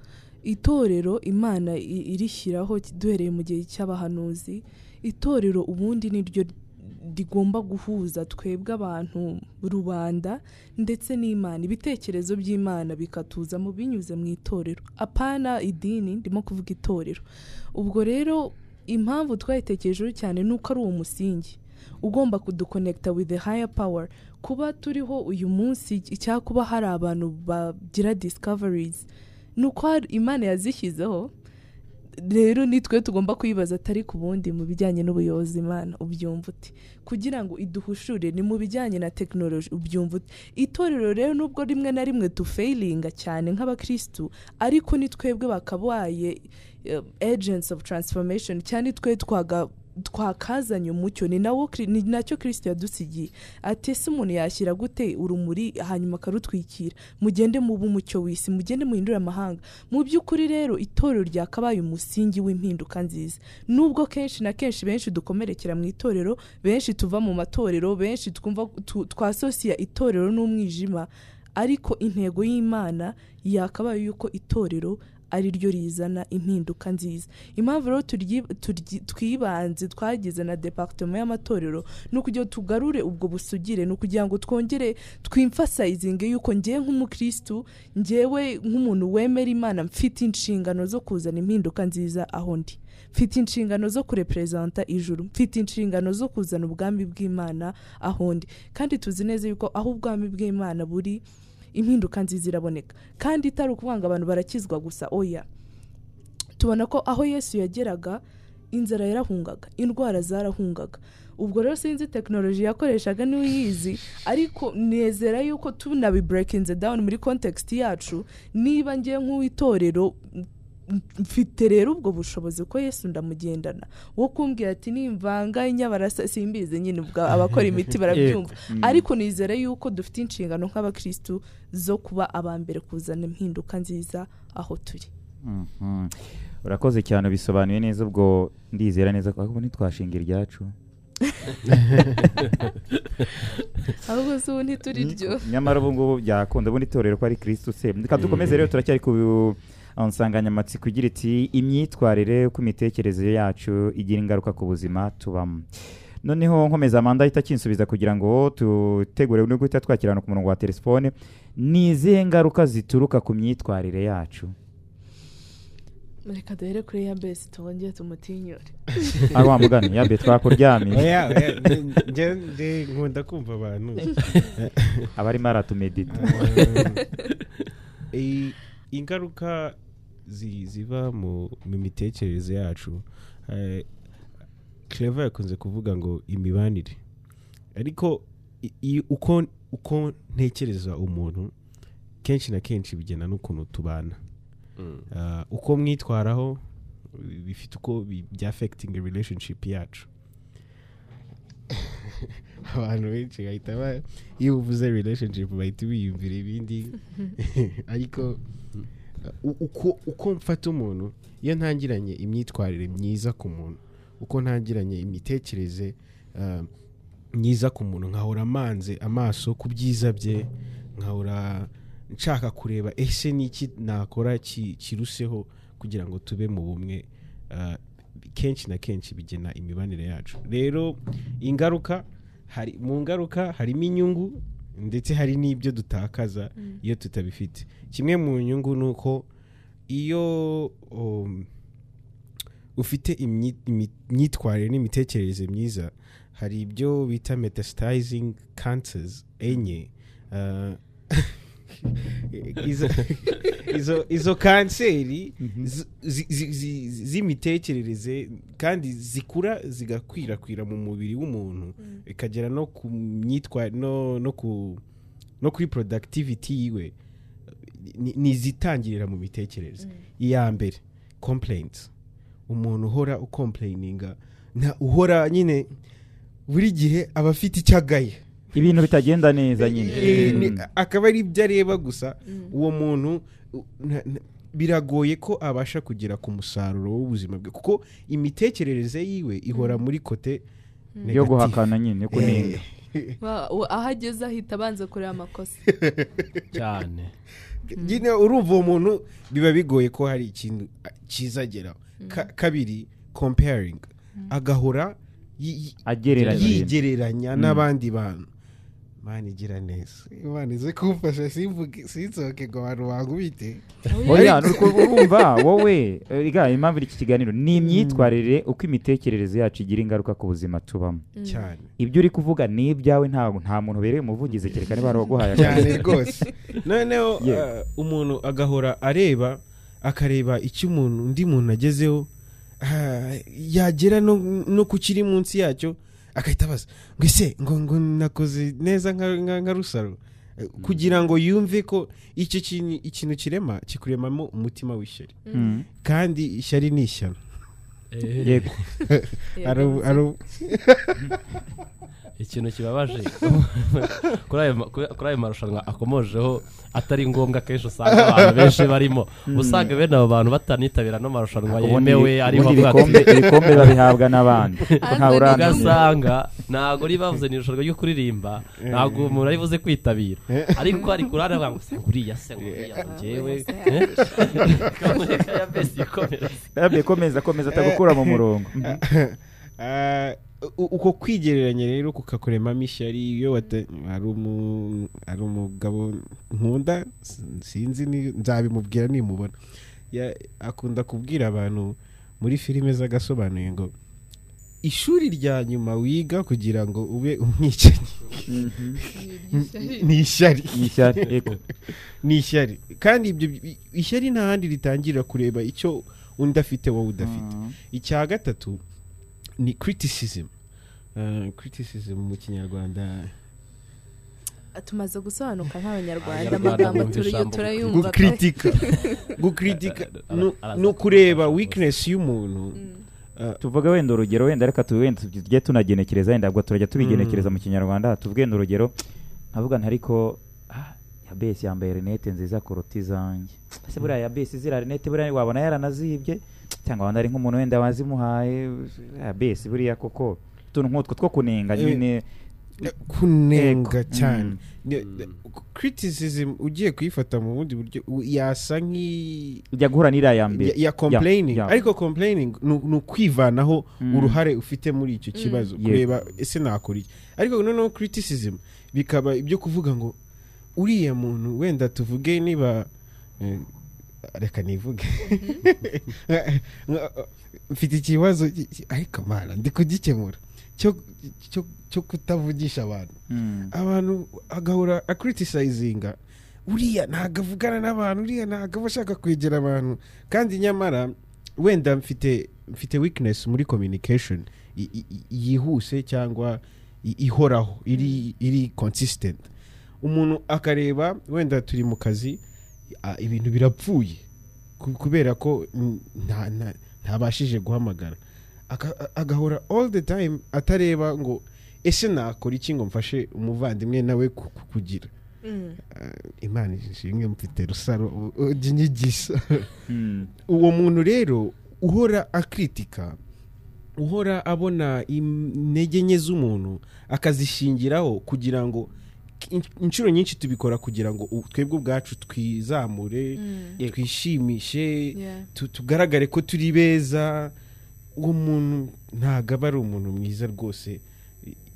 itorero imana irishyiraho duhereye mu gihe cy'abahanuzi itorero ubundi ni ryo rigomba guhuza twebwe abantu rubanda ndetse n'imana. Ibitekerezo by'imana bikatuzamo binyuze mu itorero. Apana idini ndimo kuvuga itorero. Ubwo rero impamvu twayitekerejeho cyane ni uko ari uwo musingi. Ugomba kudukonekita with the higher power. Kuba turiho uyu munsi cyangwa kuba hari abantu bagira discoveries ni uko imana yazishyizeho rero nitwe tugomba kwibaza atari ku bundi mu bijyanye n'ubuyobozi imana ubyumva uti. Kugira ngo iduhushure ni mu bijyanye na tekinoloji ubyumva uti. Itorero rero nubwo rimwe na rimwe dufeyiringa cyane nk'abakirisitu ariko ni twebwe bakabaye uh, agents of transformation cyane twe twaga twakazanye umucyo ni na cyo kirisito yadusigiye. Ati ese umuntu yashyira gute urumuri hanyuma akarutwikira? Mugende mube umucyo w'isi mugende muhindure amahanga. Mu by'ukuri rero itorero ryakabaye umusingi w'impinduka nziza. Nubwo kenshi na kenshi benshi dukomerekera mu itorero benshi tuva mu matorero benshi twumva twasosiya itorero n'umwijima ariko intego y'imana yakabaye yuko itorero ari ryo rizana impinduka nziza. Impamvu rero twibanze twagize na departement y'amatorero ni ukugira ngo tugarure ubwo busugire ni ukugira ngo twongere twimfasayizinge yuko ngewe nk'umukirisitu ngewe nk'umuntu wemera imana mfite inshingano zo kuzana impinduka nziza aho ndi. Mfite inshingano zo kureperezanta ijuru mfite inshingano zo kuzana ubwami bw'imana aho ndi. Kandi tuzi neza yuko aho ubwami bw'imana buri impinduka nziza iraboneka. Kandi itari ukuvuga ngo abantu barakizwa gusa oya. Tubona ko aho yesu yageraga inzara yarahungaga indwara zarahungaga. Ubwo rero sinzi tekinoloji yakoreshaga n'uyizi ariko nezera yuko tunabiburekinze dawuni muri kontekisiti yacu. Niba ngiye nk'uw'itorero mfite rero ubwo bushobozi ko yesu ndamugendana. Wo kumbwira ati nimvanga inyabarasa simbizi nyine abakora imiti barabyumva. Mm. ariko nizera yuko dufite inshingano nk'abakirisitu zo kuba aba mbere kuzana impinduka nziza aho turi. Mhm. urakoze cyane bisobanuye neza ubwo ndizera neza ko ahubwo ntitwashinga iryacu. Ahubwo se ubu ntituri ryo nyamara ubu ngubu byakunda ubundi itorero ko ari kirisitu se. Reka dukomeze rero turacyari ku nsanganyamatsiko igira iti imyitwarire uko imitekerereze yacu igira ingaruka ku buzima tubamo. Noneho nkomeza amanda ahita akinsubiza kugira ngo tutegure no guhita twakirana ku murongo wa telefone. Ni izihe ngaruka zituruka ku myitwarire yacu? Reka duhere kuri ya besi twongere tumutinyure ari wa mugani? Yabe twakuryamiye nkunda kumva abantu. Aba arimo aratumedita ingaruka ziva mu mu mitekerereze yacu. Eh, Clever yakunze kuvuga ngo imibanire. Ariko uko uko ntekereza umuntu kenshi na kenshi bigena n'ukuntu tubana. Ah, uko mwitwaraho bifite uko bi- bya affecting relationship yacu. Abantu benshi bahita ba- iyo uvuze relationship bahita biyumvira ibindi. Ariko uko uko mfata umuntu iyo ntangiranye imyitwarire myiza ku muntu uko ntangiranye imitekerereze ah, myiza ku muntu nkahora amanze amaso ku byiza bye nkahora nshaka kureba ese niki nakora ki- kiruseho kugira ngo tube mu bumwe ah, kenshi na kenshi bigena imibanire yacu. Rero ingaruka hari mu ngaruka harimo inyungu ndetse hari n'ibyo dutakaza iyo tutabifite. Kimwe mu nyungu ni uko iyo um, ufite imyitwarire n'imitekerereze myiza hari ibyo bita metastasizing cancers enye uh, izo, izo, izo kanseri zi- zi- zi- zi- z'imitekerereze kandi zikura zigakwirakwira mu mubiri w'umuntu ikagera no ku myitwarire no, no ku no kuri productivity yiwe ni- ni izitangirira mu mitekerereze. Iya mbere complaints. Umuntu uhora ukomplayininga uhora nyine buri gihe aba afite icyo agaye ibintu bitagenda neza nyine. Eh, Mm. akaba ari ibyo areba gusa. Uwo muntu biragoye ko abasha kugera ku musaruro w'ubuzima bwe. Kuko imitekerereze yiwe ihora muri kote yo negative. guhakana nyine yo kunenga Wa- wa- aho ageze ahita abanza kureba amakosa. Cyane. Nyine urumva uwo muntu biba bigoye ko hari ikintu cyiza ageraho. Ka- kabiri comparing. Agahora yigereranya Mm. n'abandi bantu. Imana igira neza. Imana ize kumfasha simvuge sinsohoke ngo abantu bankubite oya nuko urumva wowe impamvu iki kiganiro? Ni imyitwarire uko imitekerereze yacu igira ingaruka ku buzima tubamo. Cyane. Ibyo uri kuvuga ni ibyawe nta nta muntu ubereye umuvugizi kereka niba hari uwaguhaye cyane akazi rwose. Noneho uh, umuntu agahora areba akareba icyo umuntu undi muntu agezeho ah, yagera no, no ku kiri munsi yacyo agahita abaza ngo ese ngo ngo nakoze neza nka, rusaro. Eh, kugira ngo yumve ko icyo kintu ikintu kirema kikuremamo umutima w'ishyari. Mm. kandi ishyari ni ishyano. Yego. Ikintu kibabaje kuri ayo marushanwa akomojeho atari ngombwa kenshi usanga abantu benshi barimo usanga bene abo bantu batanitabira no marushanwa yemewe ari ubundi bavuga ati- ibikombe babihabwa n'abandi ugasanga ntabwo ribavuze ni irushanwa ryo kuririmba ntabwo umuntu ari buze kwitabira ariko ari kurara avuga ngo se uriya se ngo uriya njyewe eh?" kamureka ya besi ikomereza Yabe, komeza atagukura mu murongo Ah, uko kwigereranya rero kukakuremamo ishyari iyo hari umu- hari umugabo nkunda sinzi ni- nzabimubwira nimubona. Ya- akunda kubwira abantu muri filime z'agasobanuye ngo ishuri rya nyuma wiga kugira ngo ube umwicanyi. Ni ishyari Ni ishyari, yego. ni ishyari kandi ibyo ishyari nta handi ritangira kureba icyo undi afite wowe udafite. Mm. icya gatatu ni criticism. Uh, criticism mu kinyarwanda. Tumaze gusobanuka nk'abanyarwanda Abanyarwanda amagambo turayumva gukritika. Gukritika. Ni- ukureba weakness y'umuntu. Mm. tuvuge wenda urugero wenda reka tu- wenda tujye tunagenekereza wenda ubwo turajya tubigenekereza mu kinyarwanda. Tuvuge urugero nkavuga nti ariko ah, ya besi yambaye rinete nziza kuruta izanjye. Ese buriya ya besi ziriya rinete buriya wabona yaranazibye? Cyangwa wabona ari nk'umuntu wenda wazimuhaye ya besi buriya koko. Utuntu nk'utwo two kunenga Eh, nyine kunenga cyane Mm. Criticism ugiye kuyifata mu bundi buryo yasa nk'i ijya guhura n'iriya ya mbere ya, complaining. ariko complaining ni ukwivanaho Mm. uruhare ufite muri icyo kibazo Yego. kureba ese nakora iki ariko noneho criticism. Bikaba ibyo kuvuga ngo uriya muntu wenda tuvuge niba eh, reka nivuge mfite ikibazo ki- ki- ariko mana ndi kugikemura cyo kutavugisha abantu Mm. abantu agahora acriticinga uriya ntabwo avugana n'abantu uriya ntabwo aba ashaka kwegera abantu kandi nyamara wenda mfite mfite weakness muri communication. Yihuse cyangwa ihoraho iri iri consistent. Umuntu akareba wenda turi mu kazi ibintu birapfuye ku- kubera ko nta- nta- ntabashije guhamagara agahora all the time atareba ngo ese nakora iki ngo mfashe umuvandimwe nawe ku- ku- kugira Mm. Ah, imana ishimwe mfite rusaro u- ujya unyigisha Mm. uwo muntu rero uhora akritika uhora abona intege nke z'umuntu akazishingiraho kugira ngo inshuro nyinshi tubikora kugira ngo twebwe ubwacu twizamure Mm. twishimishe tugaragare ko turi beza. Uwo muntu ntabwo aba ari umuntu mwiza rwose.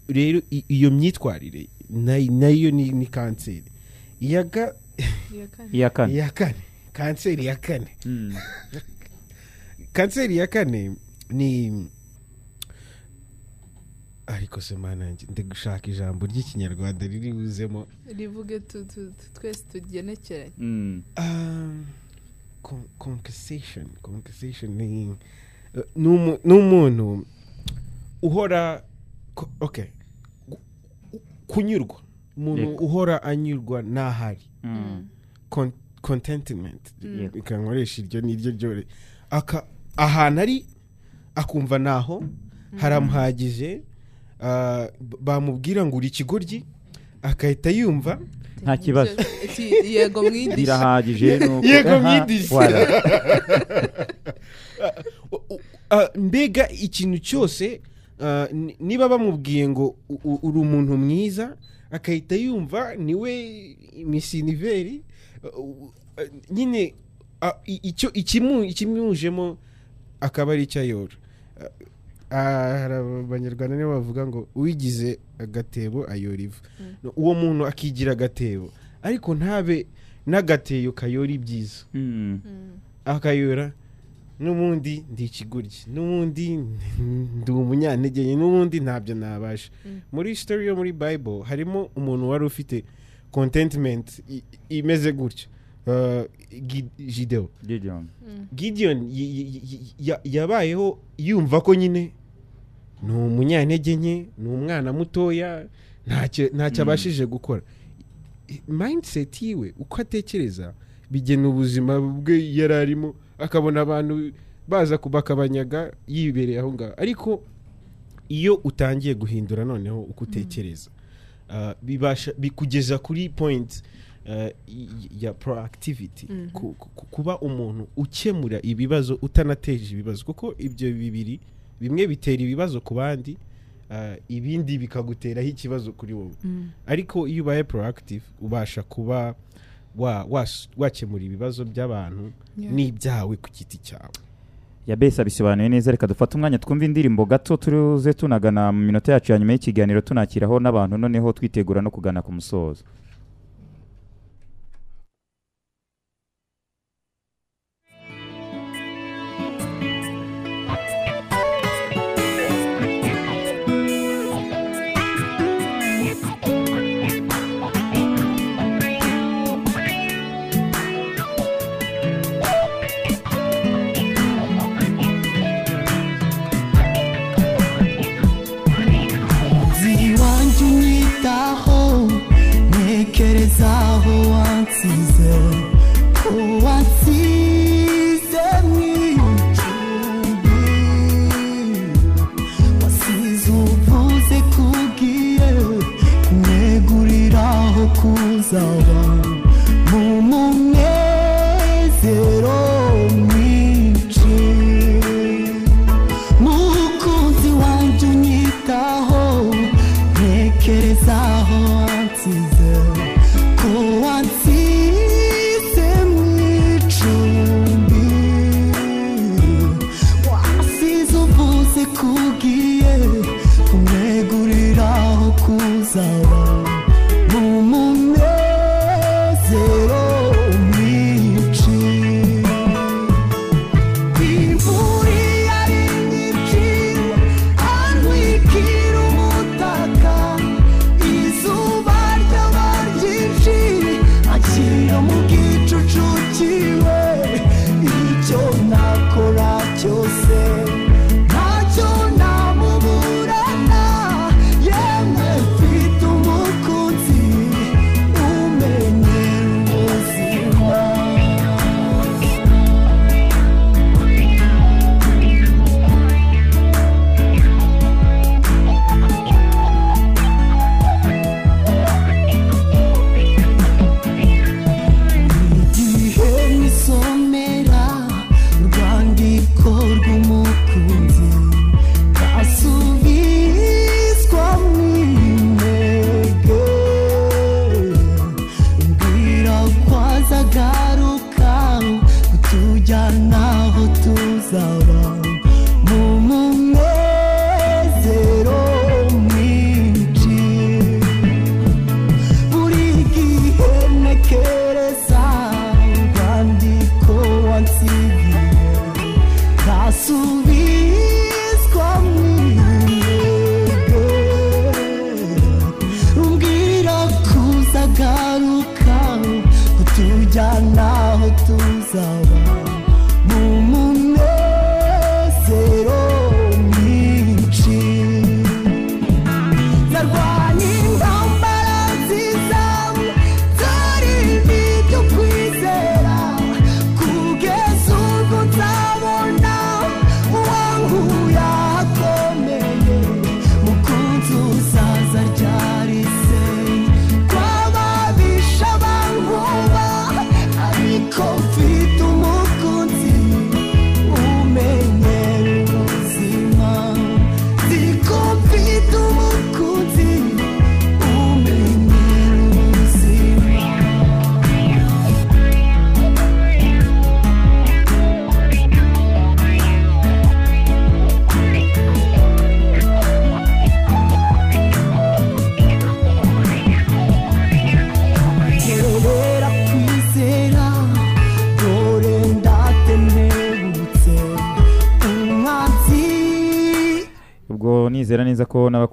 Rero iyo myitwarire na- na yo ni ni kanseri. Iya ga- Iya kane. iya kane. Iya kane. Kanseri ya kane. Mm. kanseri ya kane ni ariko se mana yanjye ndi gushaka ijambo ry'ikinyarwanda riri buzemo rivuge tu- tu- tu- twese tugenekeranye Mm. Conversation conversation ni ni umu- ni umuntu uhora gu- kunyurwa. Umuntu uhora anyurwa n'ahari. Mm. Contentment. Mm. ikankoresha iryo ni ryo ryore. Aka ahantu ari akumva naho haramuhagije ah, b- bamubwira ngo uri ikigoryi agahita yumva. Nta kibazo. Yego mwidisha birahagije Yego u- ah, mbega ikintu cyose ah, ni- niba bamubwiye ngo uri umuntu mwiza agahita yumva ni we misiniveri nyine ah, ikimu- ikimujemo akaba ari icyo ayora hari abanyarwanda nibo bavuga ngo uwigize agatebo ayora ivu. Uwo muntu akigira agatebo ariko ntabe n'agateyo kayora ibyiza. Mm. akayora n'ubundi ndi ikigoryi n'ubundi ndi umunyantege nke n'ubundi ntabyo nabasha. Mm. muri story yo muri bible harimo umuntu wari ufite contentment i- imeze gutyo Uh, Gi- Gideon. Gideon. Yabayeho yumva ko nyine ni umunyantege nke ni umwana mutoya ntacyo ntacyo Mm. abashije gukora. Mindset yiwe uko atekereza bigena ubuzima bwe yari arimo akabona abantu baza bakabanyaga yibereye aho ngaho. Ariko iyo utangiye guhindura noneho uko utekereza uh, bibasha bikugeza kuri point uh, ya proactivity. Ku- kuba umuntu ukemura ibibazo utanateje ibibazo. Kuko ibyo bibiri bimwe bitera ibibazo ku bandi uh, ibindi bikaguteraho ikibazo kuri wowe. Ariko iyo ubaye proactive ubasha kuba wakemura ibibazo by'abantu Yeah. n'ibyawe ku giti cyawe. Ya bese abisobanuye neza reka dufate umwanya twumve indirimbo gato turuze tunagana mu minota yacu ya nyuma y'ikiganiro tunakiraho n'abantu noneho twitegura no kugana ku musozo.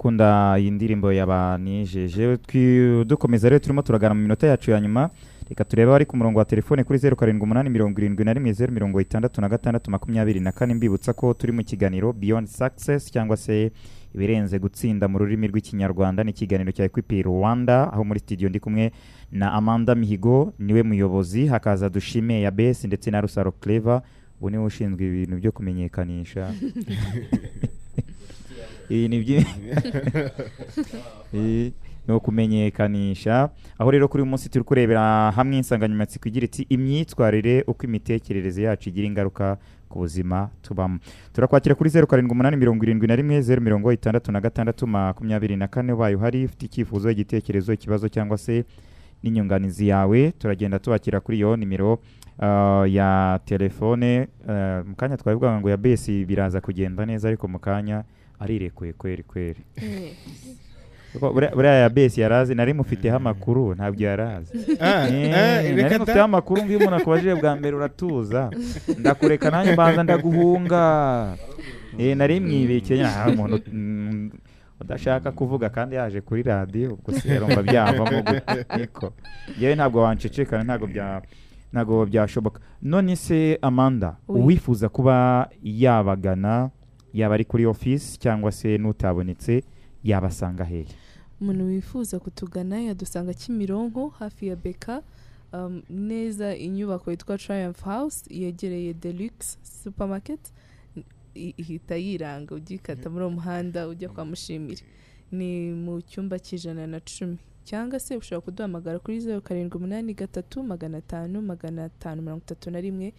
N'abakunda iyi ndirimbo yabanejeje Twi- dukomeza rero turimo turagana mu minota yacu ya nyuma. Reka turebe abari ku murongo wa telefone kuri zeru karindwi umunani mirongo irindwi na rimwe zeru mirongo itandatu na gatandatu makumyabiri na kane. Mbibutsa ko turi mu kiganiro beyond success cyangwa se ibirenze gutsinda mu rurimi rw'ikinyarwanda. Ni ikiganiro cya equipi rwanda aho muri studio ndi kumwe na amanda mihigo ni we muyobozi. Hakaza dushime ya besi ndetse na rusaro clever ubu ni we ushinzwe ibintu byo kumenyekanisha. iyi ni ukumenyekanisha aho rero kuri uyu munsi turi kurebera hamwe insanganyamatsiko igira iti imyitwarire uko imitekerereze yacu igira ingaruka ku buzima tubamo. Turakwakira kuri zeru karindwi umunani mirongo irindwi na rimwe zeru mirongo itandatu na gatandatu makumyabiri na kane ubaye uhari ufite icyifuzo igitekerezo ikibazo cyangwa se n'inyunganizi yawe. Turagenda tubakira kuri iyo nimero ah, ya telefone ah, mu kanya twabivuga ngo ya besi biraza kugenda neza ariko mu kanya arirekuye kweri kweri. Eh, buriya buriya ya besi yarazi nari mufiteho amakuru ntabwo yarazi Ah, Eh, ah, nari mufiteho amakuru ngo iyo umuntu akubajije bwa mbere uratuza. Ndakureka nanjye mbanza ndaguhunga. Eh, nari mwibekeye nta umuntu mm, udashaka kuvuga kandi yaje kuri radiyo ubwo se yarumva byavamo niko yewe ntabwo wancecekana ntabwo bya ntabwo byashoboka. None se amanda uwifuza kuba yabagana yaba ari kuri ofisi cyangwa se n'utabonetse yabasanga hehe? Umuntu wifuza kutugana yadusanga kimironko hafi ya beka um, neza inyubako yitwa triumph house yegereye deluxe supermarket ihita yiranga ugikata muri uwo muhanda ujya kwa mushimire ni mu cyumba cy'ijana na cumi. Cyangwa se ushobora kuduhamagara kuri zeru karindwi umunani gatatu magana atanu magana atanu mirongo itatu na rimwe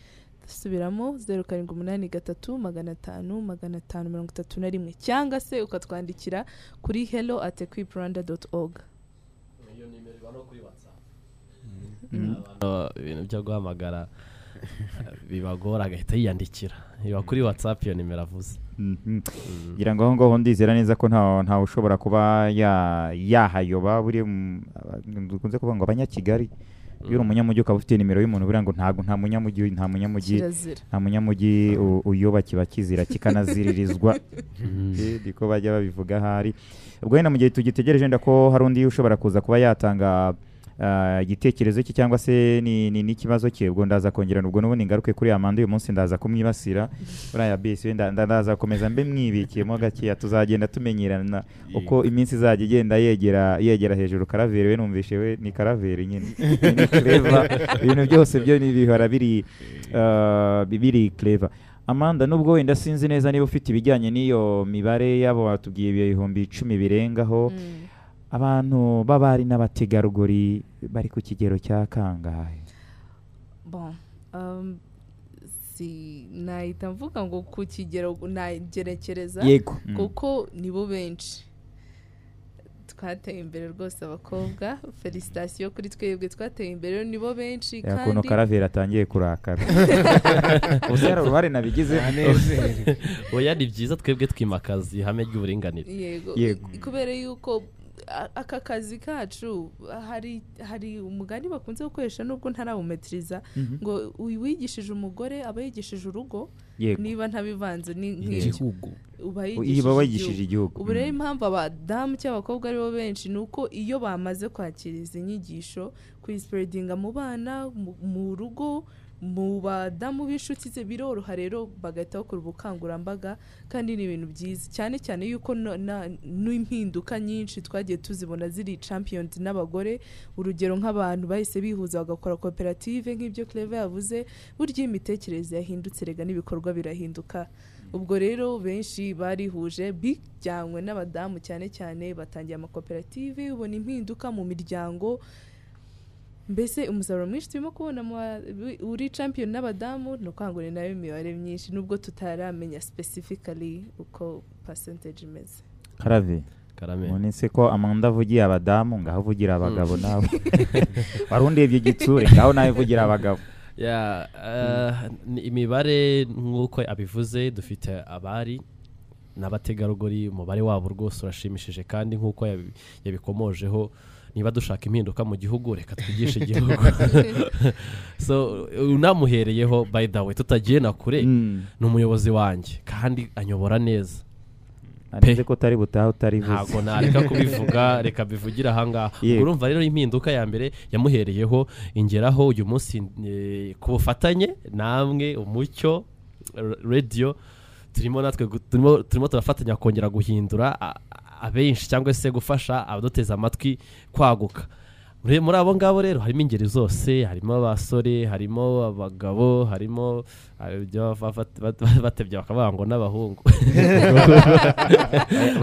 subiramo zeru karindwi umunani gatatu magana atanu magana atanu mirongo itatu na rimwe. Cyangwa se ukatwandikira kuri hello at equiprwanda dot org. Hano ibintu byo guhamagara bibagora agahita yiyandikira. Iba kuri whatsapp iyo nimero avuze. Mhm. ngira ngo aho ngaho ndizera neza ko nta ntawe ushobora kuba ya- yahayoba buri mu- aba- dukunze kuvuga ngo abanyakigali. Iyo uri umunyamujyi ukaba ufite nimero y'umuntu buriya ngo ntabwo nta munyamujyi nta munyamujyi nta munyamujyi uyoba kiba kizira kikanaziririzwa. Eh, niko bajya babivuga ahari. Ubwo wenda mu gihe tugitegereje wenda ko hari undi ushobora kuza kuba yatanga igitekerezo cye cyangwa se ni- ni- n'ikibazo cye. Ubwo ndaza kongera ubwo n'ubundi ngaruke kuri amanda uyu munsi ndaza kumwibasira buriya bisi. Ndaza gukomeza mbe mwibikiyemo gakeya. Tuzagenda tumenyerana uko iminsi izajya igenda yegera yegera hejuru. Karaveri we numvishe we ni karaveri nyine. Ni clever. Ibintu byose byo ni bihora biri ah, bi- biri clever. Amanda nubwo wenda sinzi neza niba ufite ibijyanye n'iyo mibare y'abo batubwiye ibihumbi icumi birengaho. Mm. Abantu b'abari n'abategarugori bari ku kigero cya kangahe? Bon um, si nahita mvuga ngo ku kigero nagerekereza yego. Mm. kuko nibo benshi. Twateye imbere rwose abakobwa felicitasiyo kuri twebwe twateye imbere nibo benshi Ya, ukuntu kandi karaveri atangiye kurakara. Ubu hari uruhare nabigize? Oya ni byiza twebwe twimakaza ihame ry'uburinganire. Yego. Kubera yuko aka kazi kacu hari hari umugani bakunze gukoresha nubwo ntarawumetiriza Mhm. ngo wigishije umugore aba yigishije urugo niba ntabivanze igihugu uba baba igihugu. ubu rero Mm. impamvu abadamu cyangwa abakobwa ari bo benshi ni uko iyo bamaze kwakira izi nyigisho kuyisiperedinga mu bana mu rugo mu badamu b'inshuti ze biroroha rero bagahita bakora ubukangurambaga kandi ni ibintu byiza. Cyane cyane yuko n'impinduka nyinshi twagiye tuzibona ziri champions n'abagore. Urugero nk'abantu bahise bihuza bagakora koperative nk'ibyo Clever yavuze burya imitekerereze yahindutse rega n'ibikorwa birahinduka. Ubwo rero benshi barihuje bijyanywe n'abadamu cyane cyane batangiye amakoperative ubona impinduka mu miryango mbese umusaruro mwinshi turimo kubona uri champion n'abadamu ni ukwanga ni na yo imibare myinshi nubwo tutaramenya specifically uko percentage imeze. Karave karame munese ko amanda avugiye abadamu ngaho uvugira abagabo nawe warundi ibyo gitsure ngaho nawe uvugira abagabo. Ya, eh, ni imibare nk'uko abivuze dufite abari. N'abategarugori umubare wabo rwose urashimishije kandi nk'uko yabi- yabikomojeho niba dushaka impinduka mu gihugu reka twigishe igihugu. So unamuhereyeho by the way tutagiye na kure Mm. ni umuyobozi wanjye kandi anyobora neza. Narize ko utari butaha utarivuze ntabwo nareka kubivuga reka bivugire ahangaha urumva rero impinduka ya mbere yamuhereyeho ingeraho uyu munsi eh, ku bufatanye namwe umucyo r- radio turimo natwe turimo turafatanya kongera guhindura abenshi cyangwa se gufasha abaduteze amatwi kwaguka. Muri abo ngabo rero harimo ingeri zose harimo abasore harimo abagabo harimo batebye bakavuga ngo n'abahungu.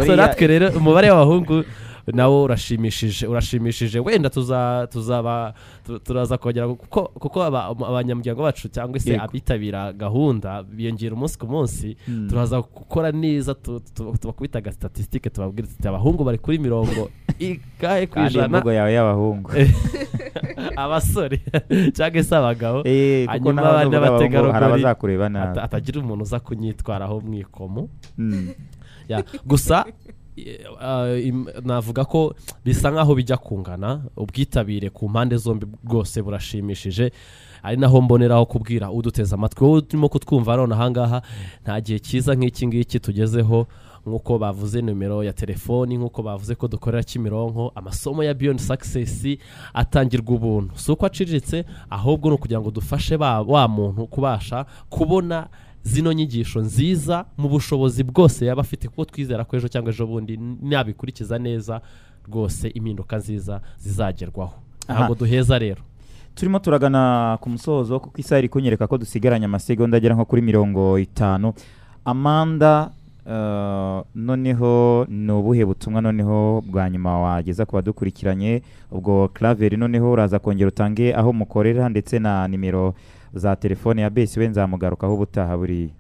Natwe rero umubare w'abahungu nawo urashimishije urashimishije. Wenda tuza tuzaba tu- turaza kongera kuko kuko aba- abanyamuryango bacu cyangwa se abitabira gahunda biyongera umunsi ku munsi Mm. turaza gukora neza tu- tu- tubakubita agastatisitike tubabwira tuti abahungu bari kuri mirongo igahe ku kandi ijana. imvugo yawe y'abahungu. Abasore. Cyangwa se abagabo. Eh, hanyuma ata- atagira umuntu uza kunyitwaraho mu ikomo Mm. Ya, gusa navuga ko bisa nk'aho bijya kungana ubwitabire ku mpande zombi bwose burashimishije. Ari naho mboneraho kubwira uduteze amatwi. Wowe urimo kutwumva none ahangaha nta gihe cyiza nk'iki ngiki tugezeho. Nk'uko bavuze nimero ya telefoni nk'uko bavuze ko dukorera kimironko amasomo ya beyond success atangirwa ubuntu. Si uko aciriritse ahubwo ni ukugira ngo dufashe wa muntu kubasha kubona zino nyigisho nziza mu bushobozi bwose yaba afite kuko twizera ko ejo cyangwa ejo bundi nabikurikiza neza rwose impinduka nziza zizagerwaho. Ntabwo duheza rero. Turimo turagana ku musozo kuko isaha iri kunyereka ko dusigaranye amasegonda agera nko kuri mirongo itanu. Amanda eh, noneho ni ubuhe butumwa noneho bwa nyuma wageza ku badukurikiranye? Ubwo claver noneho uraza kongera utange aho mukorera ndetse na nimero za telefone ya besi we nzamugarukaho ubutaha buriya.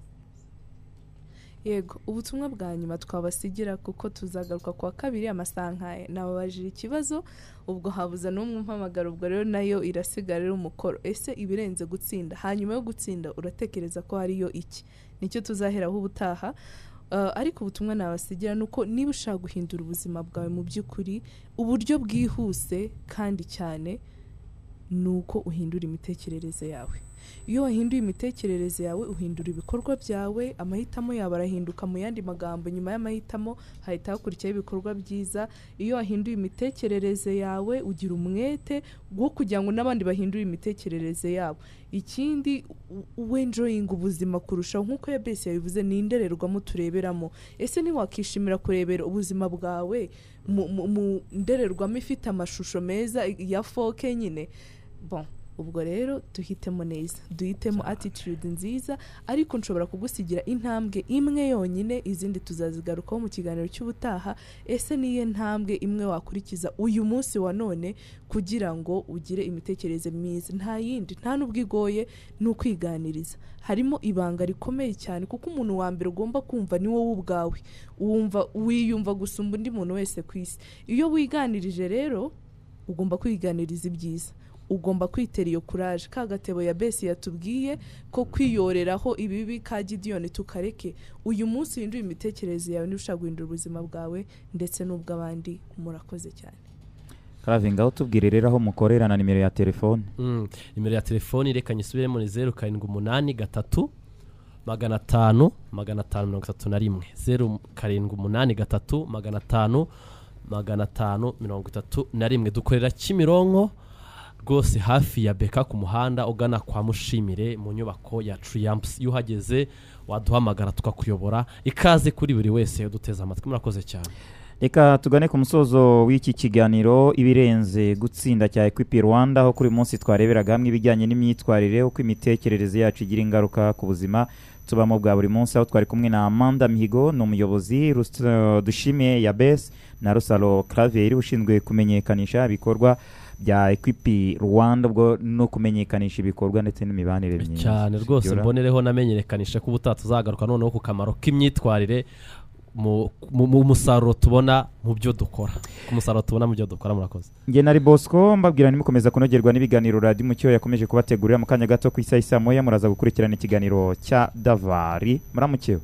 Yego ubutumwa bwa nyuma twabasigira kuko tuzagaruka ku wa kabiri amasaha nk'aya nababajije ikibazo ubwo habuze n'umwe umpamagara ubwo rero na yo irasigara ari umukoro. Ese ibirenze gutsinda? Hanyuma yo gutsinda uratekereza ko hariyo iki? Nicyo tuzaheraho ubutaha. Uh, ariko ubutumwa nabasigira ni uko niba ushaka guhindura ubuzima bwawe mu by'ukuri uburyo bwihuse kandi cyane ni uko uhindura imitekerereze yawe. Iyo wahinduye imitekerereze yawe uhindura ibikorwa byawe amahitamo yawe arahinduka mu yandi magambo. Nyuma y'amahitamo hahita hakurikiraho ibikorwa byiza. Iyo wahinduye imitekerereze yawe ugira umwete wo kugira ngo n'abandi bahindure imitekerereze yabo. Ikindi wenjoyinga ubuzima kurushaho. Nk'uko ya besi yabivuze ni indorerwamo tureberamo. Ese ntiwakishimira kurebera ubuzima bwawe mu ndorerwamo ifite amashusho meza ya foke nyine? Bon. Ubwo rero duhitemo neza duhitemo attitude nziza ariko nshobora kugusigira intambwe imwe yonyine izindi tuzazigarukaho mu kiganiro cy'ubutaha ese niyo ntambwe imwe wakurikiza uyu munsi wa none kugira ngo ugire imitekerereze myiza? Nta yindi nta n'ubwo igoye ni ukwiganiriza. Harimo ibanga rikomeye cyane kuko umuntu wa mbere ugomba kumva ni wowe ubwawe. Wumva wiyumva gusumba undi muntu wese ku isi. Iyo wiganirije rero ugomba kwiganiriza ibyiza. Ugomba kwitera iyo kuraje ka gatebo ya besi yatubwiye ko kwiyoreraho ibibi ka gidiyoni tukareke. Uyu munsi uhindura imitekerereze yawe niba ushaka guhindura ubuzima bwawe ndetse n'ubw'abandi murakoze cyane. Ngaho tubwire rero aho mukorera na nimero ya telefone. Mm, nimero ya telefoni reka nyisubiremo ni zeru karindwi umunani gatatu magana atanu magana atanu mirongo itatu na rimwe. Zeru karindwi umunani gatatu magana atanu magana atanu mirongo itatu na rimwe. Dukorera kimironko rwose hafi ya beka ku muhanda ugana kwa mushimire mu nyubako ya Triumphs. Iyo uhageze waduhamagara tukakuyobora. Ikaze kuri buri wese uduteze amatwi. Murakoze cyane. Reka tugane ku musozo w'iki kiganiro. Ibirenze gutsinda cya equipe rwanda aho kuri munsi twareberaga hamwe ibijyanye n'imyitwarire uko imitekerereze yacu igira ingaruka ku buzima tubamo bwa buri munsi. Aho twari kumwe na amanda mihigo ni umuyobozi dushime ya bes na rusaro clavier ushinzwe kumenyekanisha ibikorwa bya equipe rwanda ubwo no kumenyekanisha ibikorwa ndetse n'imibanire myiza. cyane rwose mbonereho namenyekanisha ko ubutaha tuzagaruka noneho ku kamaro k'imyitwarire mu mu- mu musaruro tubona mu byo dukora. Ku musaruro tubona mu byo dukora murakoze. Njye na bosco mbabwira nimukomeza kunogerwa n'ibiganiro radiyo umucyo yakomeje kubategurira mu kanya gato ku isaha isa moya muraza gukurikirana ikiganiro cya davari. Muramukeho